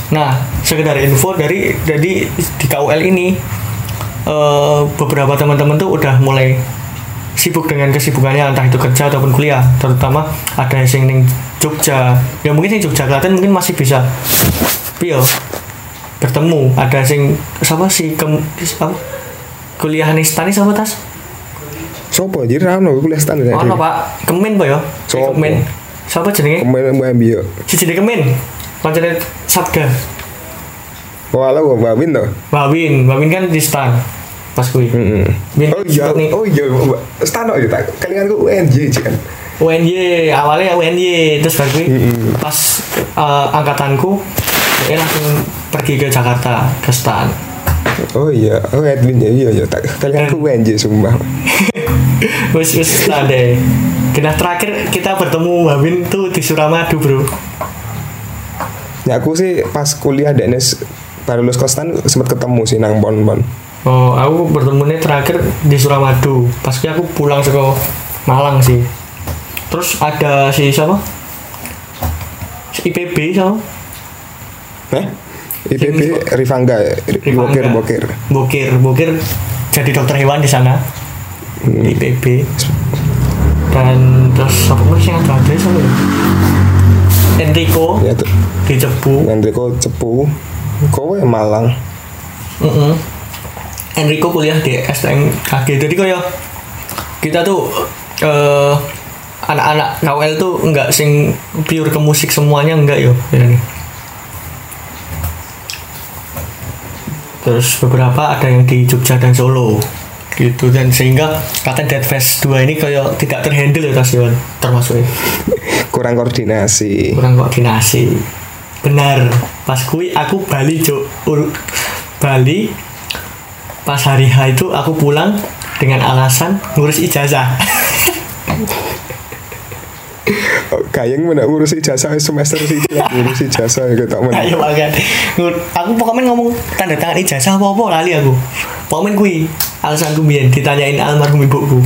Nah, sekedar info dari jadi di KUL ini eh, beberapa teman-teman tuh udah mulai sibuk dengan kesibukannya entah itu kerja ataupun kuliah terutama ada yang ning Jogja ya mungkin yang Jogja Klaten mungkin masih bisa pio bertemu ada sing siapa sih kem apa kuliah nih stani sama tas Sopo jadi rano kuliah standar oh no, pak kemen pak ya Sopo? kemen siapa jenenge Kemudian mau ambil si kemen pancen sabda Walau gua babin tuh. Wawin Wawin kan di stan pas kui Mm-mm. Biar Oh iya, oh iya. Stano itu tak. Kalian ku UNJ kan. UNY awalnya UNY terus baru kui Mm-mm. pas eh, angkatanku dia langsung pergi ke Jakarta ke stan Oh iya, oh Edwin ya iya iya tak. Kalian ku UNJ sumpah. wis wis stan deh Kena terakhir kita bertemu Wawin tuh di Suramadu bro Ya aku sih pas kuliah DNS baru lulus kostan sempat ketemu sih nang pon pon. Oh, aku bertemunya terakhir di Suramadu. Pas ki aku pulang ke Malang sih. Terus ada si siapa? Si IPB siapa? Hah? IPB Rifangga, Bokir Bokir. Bokir, Bokir jadi dokter hewan di sana. Di IPB. Dan terus apa lagi yang ada siapa ya? Enrico Ya di Cepu. Kok cepu. Kowe Malang. Mm-mm. Enrico kuliah di STMKG jadi kayak kita tuh eh anak-anak KWL tuh enggak sing pure ke musik semuanya enggak yo ya nih. terus beberapa ada yang di Jogja dan Solo gitu dan sehingga kata Dead Fest 2 ini kayak tidak terhandle ya Tas Yon termasuk ya. Kurang koordinasi. kurang koordinasi benar pas kui aku Bali jo ur- Bali pas hari H itu aku pulang dengan alasan ngurus ijazah Oh, Gayeng mana ngurusi jasa semester sih ngurusi jasa ya ketok men. Ayo banget. Aku pokoknya ngomong tanda tangan ijazah apa apa lali aku. Pokoknya kui alasan ku biyen ditanyain almarhum ibuku.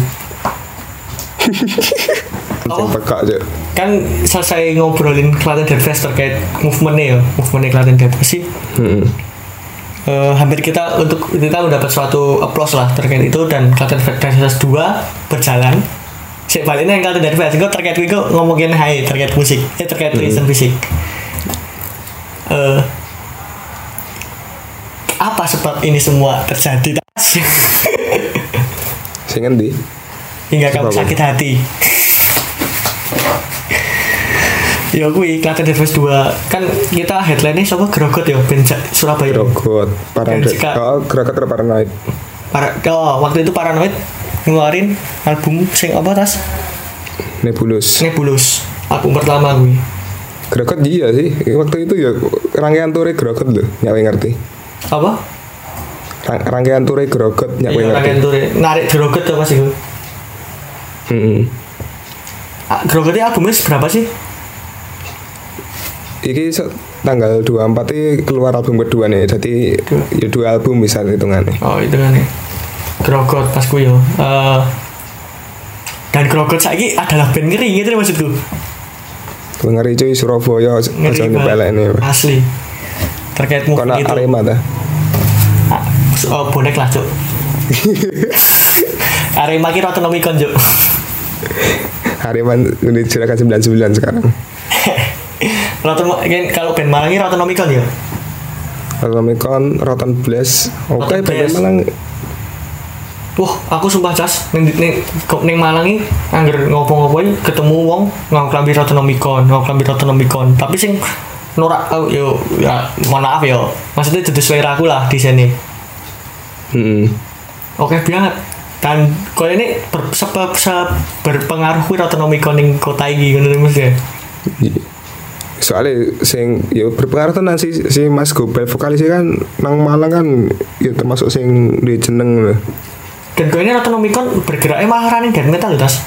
Aja. Kan selesai ngobrolin Klaten Dead Fest terkait movementnya ya, movementnya Klaten Dead Fest sih. Heeh. Eh, hampir kita untuk kita mendapat suatu applause lah terkait itu dan Klaten Dead Fest 2 berjalan. Sik baliknya yang Klaten Dead Fest itu terkait itu ngomongin hai terkait musik, eh terkait tulisan fisik. Eh apa sebab ini semua terjadi? Sing endi? hingga kamu sakit hati ya kui Klaten Fest 2 kan kita headline-nya siapa Grogot ya Ja- Surabaya Grogot, paranoid. Oh, Grogot atau paranoid. Para, oh, waktu itu Paranoid ngeluarin album sing apa tas Nebulus. Nebulus album pertama gue Grogot iya sih. Waktu itu ya rangkaian tour Grogot loh, nyawa ngerti. apa rangkaian tour Grogot nyawa Iya, ngerti. rangkaian tour narik Grogot ya pas itu Heeh. Grogotnya albumnya berapa sih Iki tanggal 24 ini keluar album kedua nih. Jadi Dua. ya dua album bisa hitungannya. oh itu ya Grogot pas gue yo Eh, dan Grogot saiki adalah band ngeri gitu maksudku Ngeri cuy Surabaya ngeri nih. asli terkait Kono itu Arema ta. Oh, bonek lah cuk Arema kira otonomikon cuk Arema ini Juragan 99 sekarang. Rotten kan kalau band Malang ini otonomikon ya Rotomikon, Rotten Blast. Oke, band Blast. Malang Wah, aku sumpah cas ning ning kok ning Malang iki angger ngopo-ngopo ketemu wong otonomikon, ngau klambi otonomikon. Tapi sing norak oh, yo ya mohon maaf yo. Maksudnya jadi selera aku lah di sini. Hmm. Oke banget. Dan kau ini ber, sebab se, berpengaruh kuwi otonomikon ning kota iki ngono Mas ya. Soalnya sing ya berpengaruh tenan si, si Mas Gobel vokalisnya kan nang Malang kan ya termasuk sing di jeneng lho. Dan kau ini otonomikon bergeraknya malah running dan metal tas.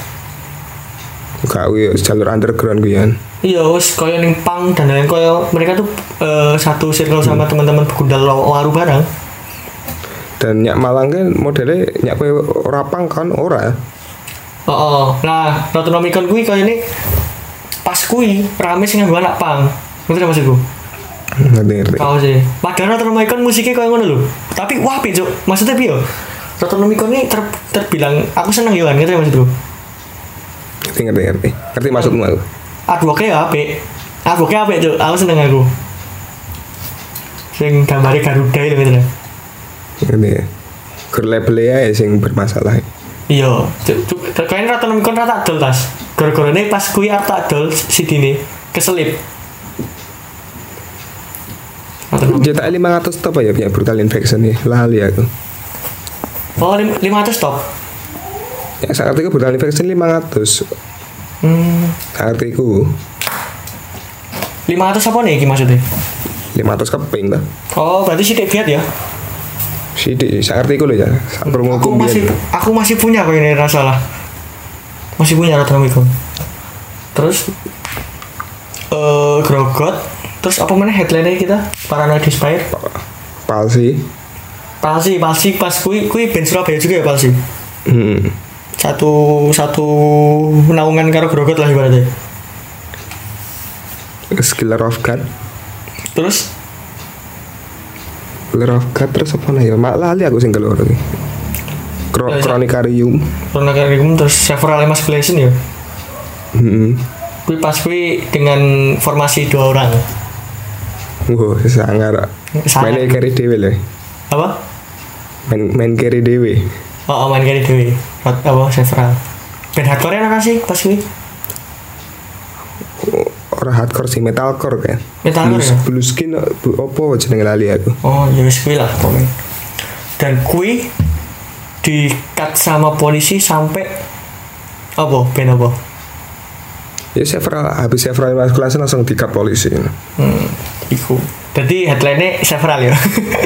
Gak ya jalur underground gue kan. Iya, wis koyo ning pang dan lain koyo mereka tuh eh, satu circle Hmm. sama teman-teman begundal waru bareng. Dan nyak Malang kan modelnya nyak kowe ora pang kan ora. Oh, oh. nah, Rotonomicon kuwi koyo ini pas kuwi rame sing nganggo anak pang. Ngerti gak maksudku? Ngerti ngerti. Kau sih. Padahal Rotonomicon musiknya koyo ngono lho. Tapi wah Cuk. Maksudnya piye? Rotonomicon ini ter, terbilang aku seneng yo kan, ngerti maksudku? Ngerti ngerti ngerti. Ngerti maksudmu aku. Advoke ya apik. Advoke apik, Cuk. Aku seneng aku. Sing gambare Garuda itu gitu. Ngerti ya. Gur labelnya ya sing bermasalah. Iya, kayaknya rata nomikon rata adol tas. Gara-gara ini pas kui rata adol si dini keselip. Cetak 500 top ya punya brutal infection nih. Lali aku. Oh, lim- 500 top. Ya saat itu brutal infection 500. Hmm, Saat itu 500 apa nih maksudnya? 500 keping lah. Oh, berarti sih biat ya. Si di saat itu loh ya. Aku masih aku masih punya kok ini rasa lah. Masih punya rata nomikon. Terus eh grogot terus apa mana headline kita Paranoid Inspire palsi. Palsi Palsi pas kui kui band Surabaya juga ya Palsi Hmm. satu satu naungan karo grogot lah ibaratnya Killer of God. terus Of God terus apa nih ya? Mak lali aku sing keluar iki. Kro Ya, sa- Kronikarium. Chronicarium terus several emasculation ya Hmm. kui pas kui dengan formasi dua orang Wah, sangar. Mainnya carry dewe lah. apa Main main carry dewe. oh, oh main dewe Rot- apa several band hardcore apa sih pas kui Orang hardcore sih metalcore kan. Metalcore Blues, ya? blues skin opo jenenge lali aku. oh ya wis kui lah pokoknya dan kui di cut sama polisi sampai apa band apa Ya several habis several maskulasi langsung dikat polisi. hmm, iku jadi headline-nya several ya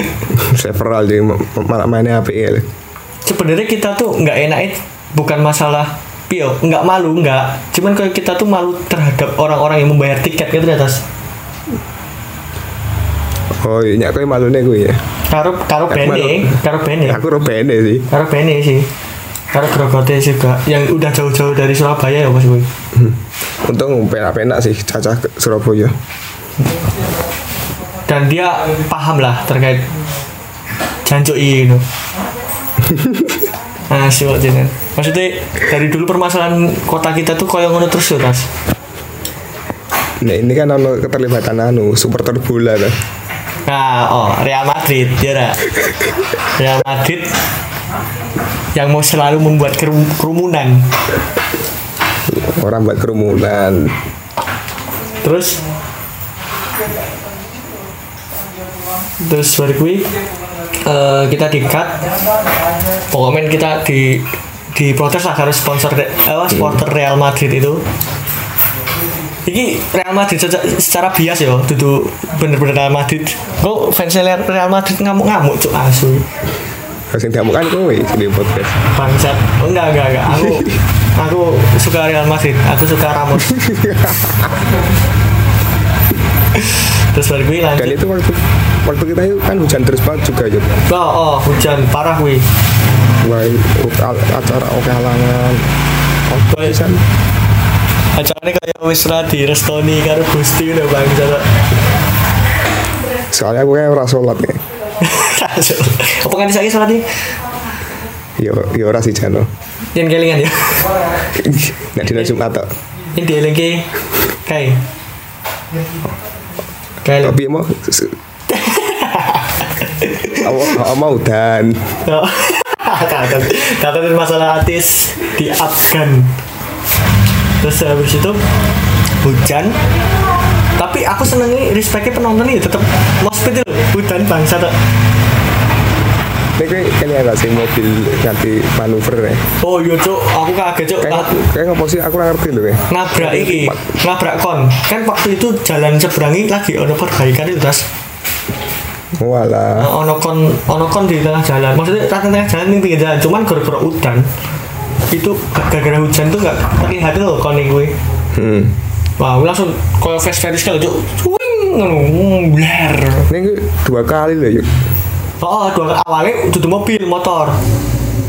several jadi ma- malah mainnya APL. sebenarnya kita tuh nggak enak bukan masalah Pio, nggak malu nggak. Cuman kalau kita tuh malu terhadap orang-orang yang membayar tiket gitu di atas oh iya kowe malune kuwi ya? Karo karo Aku bene malu. karo bene aku robene sih. Karo bene sih. Karo grogote juga yang udah jauh-jauh dari Surabaya ya mas gue Hmm. untung penak-penak sih cacah ke Surabaya. Dan dia paham lah terkait jancuk ini. nah sih itu. maksudnya dari dulu permasalahan kota kita tuh koyo ngono terus ya tas. Nah ini kan ono keterlibatan anu supporter bola kan nah oh Real Madrid ya dah. Real Madrid yang mau selalu membuat kerum- kerumunan. Orang buat kerumunan. Terus? Terus baru eh, kita di cut pokoknya kita di di protes lah karena sponsor apa supporter Real Madrid itu. Ini Real Madrid secara, secara bias ya duduk bener-bener Real Madrid. Kok fans Real Madrid ngamuk-ngamuk cuk asu Terus yang kan kowe di podcast? Bangsat. Oh, enggak enggak enggak. Aku aku suka Real Madrid. Aku suka Ramos. Terus baru kui dan itu waktu waktu kita itu kan hujan terus banget juga ya Oh, oh hujan parah wih. Wah, acara oke halangan apa Kayak- pisan Acaranya kayak wis di Restoni karo Gusti udah bang soalnya aku kayak ora sholat ya Apa kan disaki sholat nih? ya ya ora sih jano Yang kelingan ya. nek dina Jumat tok Ini dieling ke kayak. Kayak. tapi mau apa mau dan? Kata kata masalah artis di Afgan. Terus habis itu hujan. Tapi aku seneng nih respectnya penonton ini tetap mospit itu. Hujan bangsa tuh. ini kayak kayaknya gak sih mobil ganti manuver ya Oh iya cuk, aku kaget cuk. kayak kayak ngapa sih? Aku ngerti loh ya nabrak iki. Nabrak kon. Kan waktu itu jalan seberangi lagi ono perbaikan itu tas walah. Ono kon ono kon di tengah jalan. Maksudnya tengah tengah jalan ini pinggir jalan. Cuman gara-gara hujan itu gara-gara hujan tuh nggak terlihat loh kon gue hmm. wah langsung koyo fast fast kalau cuk cuing ngono blar ini gue dua kali loh yuk. Oh dua awalnya duduk mobil motor.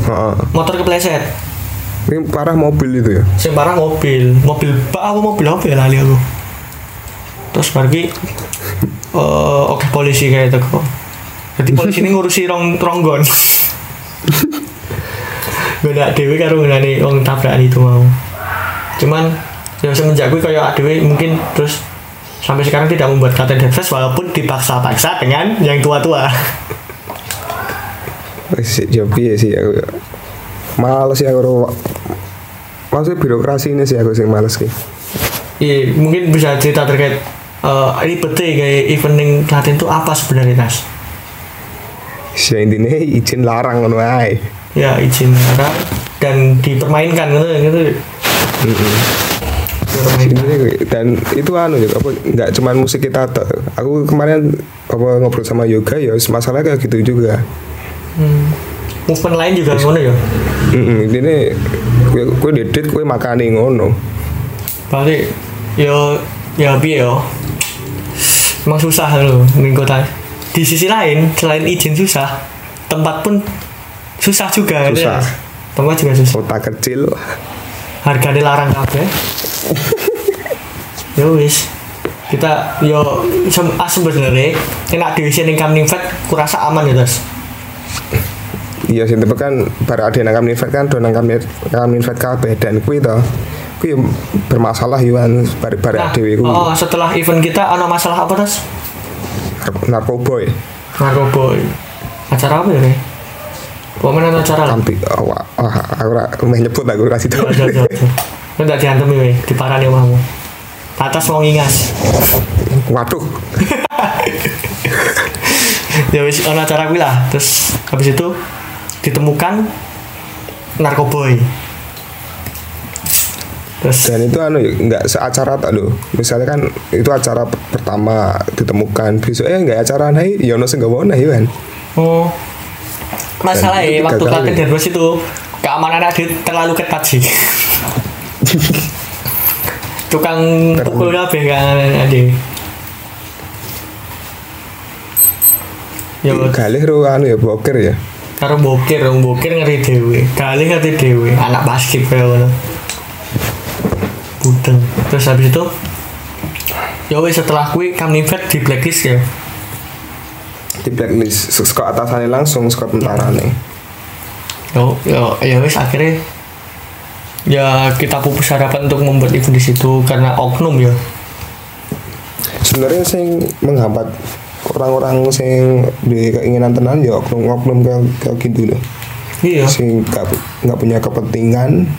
Heeh. motor kepleset. Ini parah mobil itu ya? Sing parah mobil. Mobil bak apa mobil apa ya lali aku terus pergi eh oke polisi kayak itu kok. Jadi polisi ini ngurusi rong ronggon. Beda dewi karo ngenani wong tabrakan itu mau. Cuman ya semenjak gue kayak dewi mungkin terus sampai sekarang tidak membuat kata Devres walaupun dipaksa-paksa dengan yang tua-tua. Wis ya sih aku males sih aku maksudnya birokrasi ini sih aku sih males sih Iya, mungkin bisa cerita terkait eh ini betul kayak event yang Klaten itu apa sebenarnya Nas? sih intinya izin larang ngono ae Ya izin negara dan dipermainkan gitu gitu. Intinya gue- dan itu anu ya apa nggak cuman musik kita aku kemarin apa ngobrol sama yoga ya masalahnya kayak gitu juga Hmm. Movement lain juga ngono ya. Mm ini kue kue dedit kue makani ngono Berarti yo ya piye yo. Emang susah loh ning kota. Di sisi lain selain izin susah, tempat pun susah juga ya. Susah. Tempat juga susah. kota kecil harganya larang kabeh yo wis kita yo sem ah, sebenarnya enak di sini kamning fat kurasa aman ya tas iya sih tapi kan para ada nang kamnin kan do nang kamnin kabeh dan kue to kue bermasalah yuan bar bar nah, dewe ku oh, setelah event kita ada masalah apa tas narkoboy narkoba acara apa ya nih Pokoknya ada acara kampi oh, wah wah, aku meh nyebut aku kasih tau Jauh, jauh, jauh. Lu gak diantem ya, diparani kamu. Atas mau ngingas. waduh ya wis ono acara kuwi lah. Terus habis itu ditemukan narkoboy. Terus? Dan itu anu ya, nggak seacara tak loh misalnya kan itu acara pertama ditemukan. Besok eh nggak acara nih ya ono sing gak mau nah kan? Oh. Masalah ya waktu Klaten ya. Derbos itu keamanan ada terlalu ketat sih. Tukang pukul kabeh kan ada ya galih ro anu ya boker ya. Karo bokir wong bokir ngeri dhewe. Galih ngeri dhewe. Anak basket kaya ngono budeng terus habis itu ya wis setelah kuwi kami vet di blacklist ya. Di blacklist. Suka atasannya langsung suka tentara nih yo yo ya wis akhirnya ya kita pupus harapan untuk membuat event di situ karena oknum ya. Sebenarnya sing menghambat orang-orang sing di keinginan tenan ya oknum-oknum kayak kayak gitu loh iya. Sing nggak nggak punya kepentingan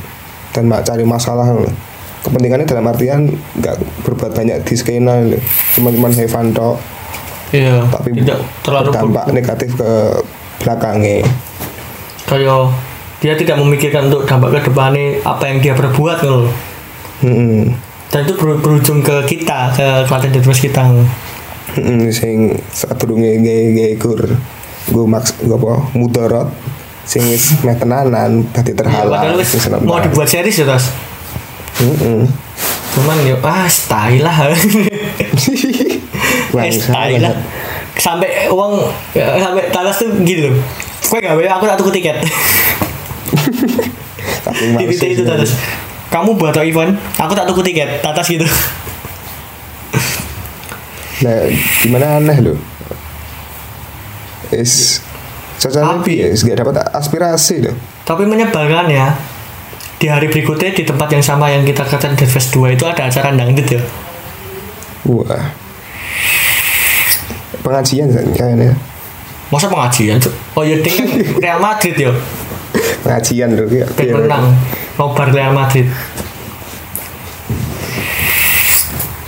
dan mak cari masalah. loh kepentingannya dalam artian nggak berbuat banyak di skena have fun tok. Iya. Tapi tidak terlalu berdampak negatif ke belakangnya. Kayak dia tidak memikirkan untuk dampak ke depannya apa yang dia perbuat loh hmm. dan itu ber- berujung ke kita ke Klaten Deadwest kita Hmm, sing sadurunge gawe-gawe kur gue maks gue apa mudarat sing wis meh tenanan dadi Iya, terhalang seneng mau dibuat series ya tas Mm-mm. cuman ya ah style lah eh style lah sampai uang sampai talas tuh gitu loh Kue gak bayar, aku tak tuku tiket Di titik itu sih. tatas Kamu buat event, aku tak tuku tiket Tatas gitu Nah, gimana aneh lo? Is Cocoknya Api. ya, gak dapat aspirasi loh. Tapi menyebalkan ya Di hari berikutnya di tempat yang sama yang kita katakan Deadfest 2 itu ada acara dangdut ya Wah. Pengajian kayaknya. Masa pengajian? Oh ya ding Real Madrid ya Pengajian loh ya. Ben menang Nobar Real Madrid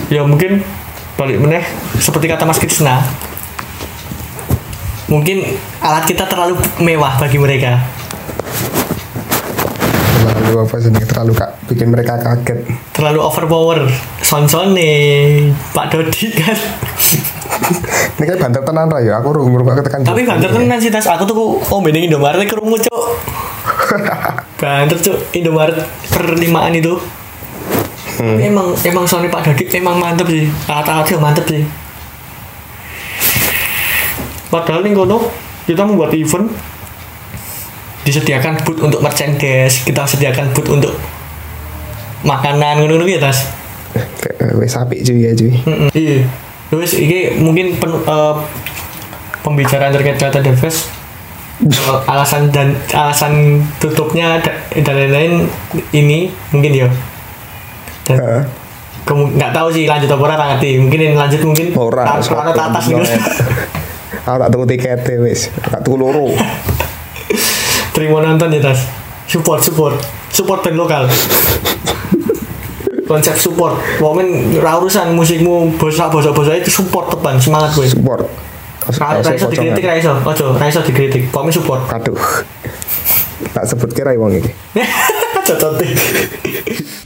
Ya mungkin balik meneh seperti kata Mas Krishna mungkin alat kita terlalu mewah bagi mereka Terlalu apa sih terlalu kak bikin mereka kaget. terlalu overpower. Son nih Pak Dodi kan. Ini kan banter tenan ya. Aku rumur banget tekan. tapi banter tenan sih tas. Aku tuh oh bedeng Indomaret kerungu cuk. Banter cuk. Indomaret perlimaan itu. Hmm. emang emang Sony Pak Dodi emang mantep sih. Alat-alatnya mantep sih. Padahal nih kono kita membuat event disediakan booth untuk merchandise kita sediakan booth untuk makanan ngono ya tas Kayak wes apik cuy ya cuy. Iya terus ini mungkin pen, eh, pembicaraan terkait data Devest eh, alasan dan alasan tutupnya da- dan lain-lain ini mungkin ya dan kemu- nggak tahu sih lanjut apa ora nggak ngerti mungkin yang lanjut mungkin Ora. ta- sopo, tatas tatas gitu Aku tak tuku tiket wis. Tak tuku loro. terima nonton ya tas. Support support. Support band lokal. Konsep support. Momen urusan musikmu bosak bosak bosak itu support teban semangat gue Support. Ra ra iso dikritik ra iso. ojo ra iso dikritik. Pokoknya support. Aduh. Tak sebut kira wong iki. cocok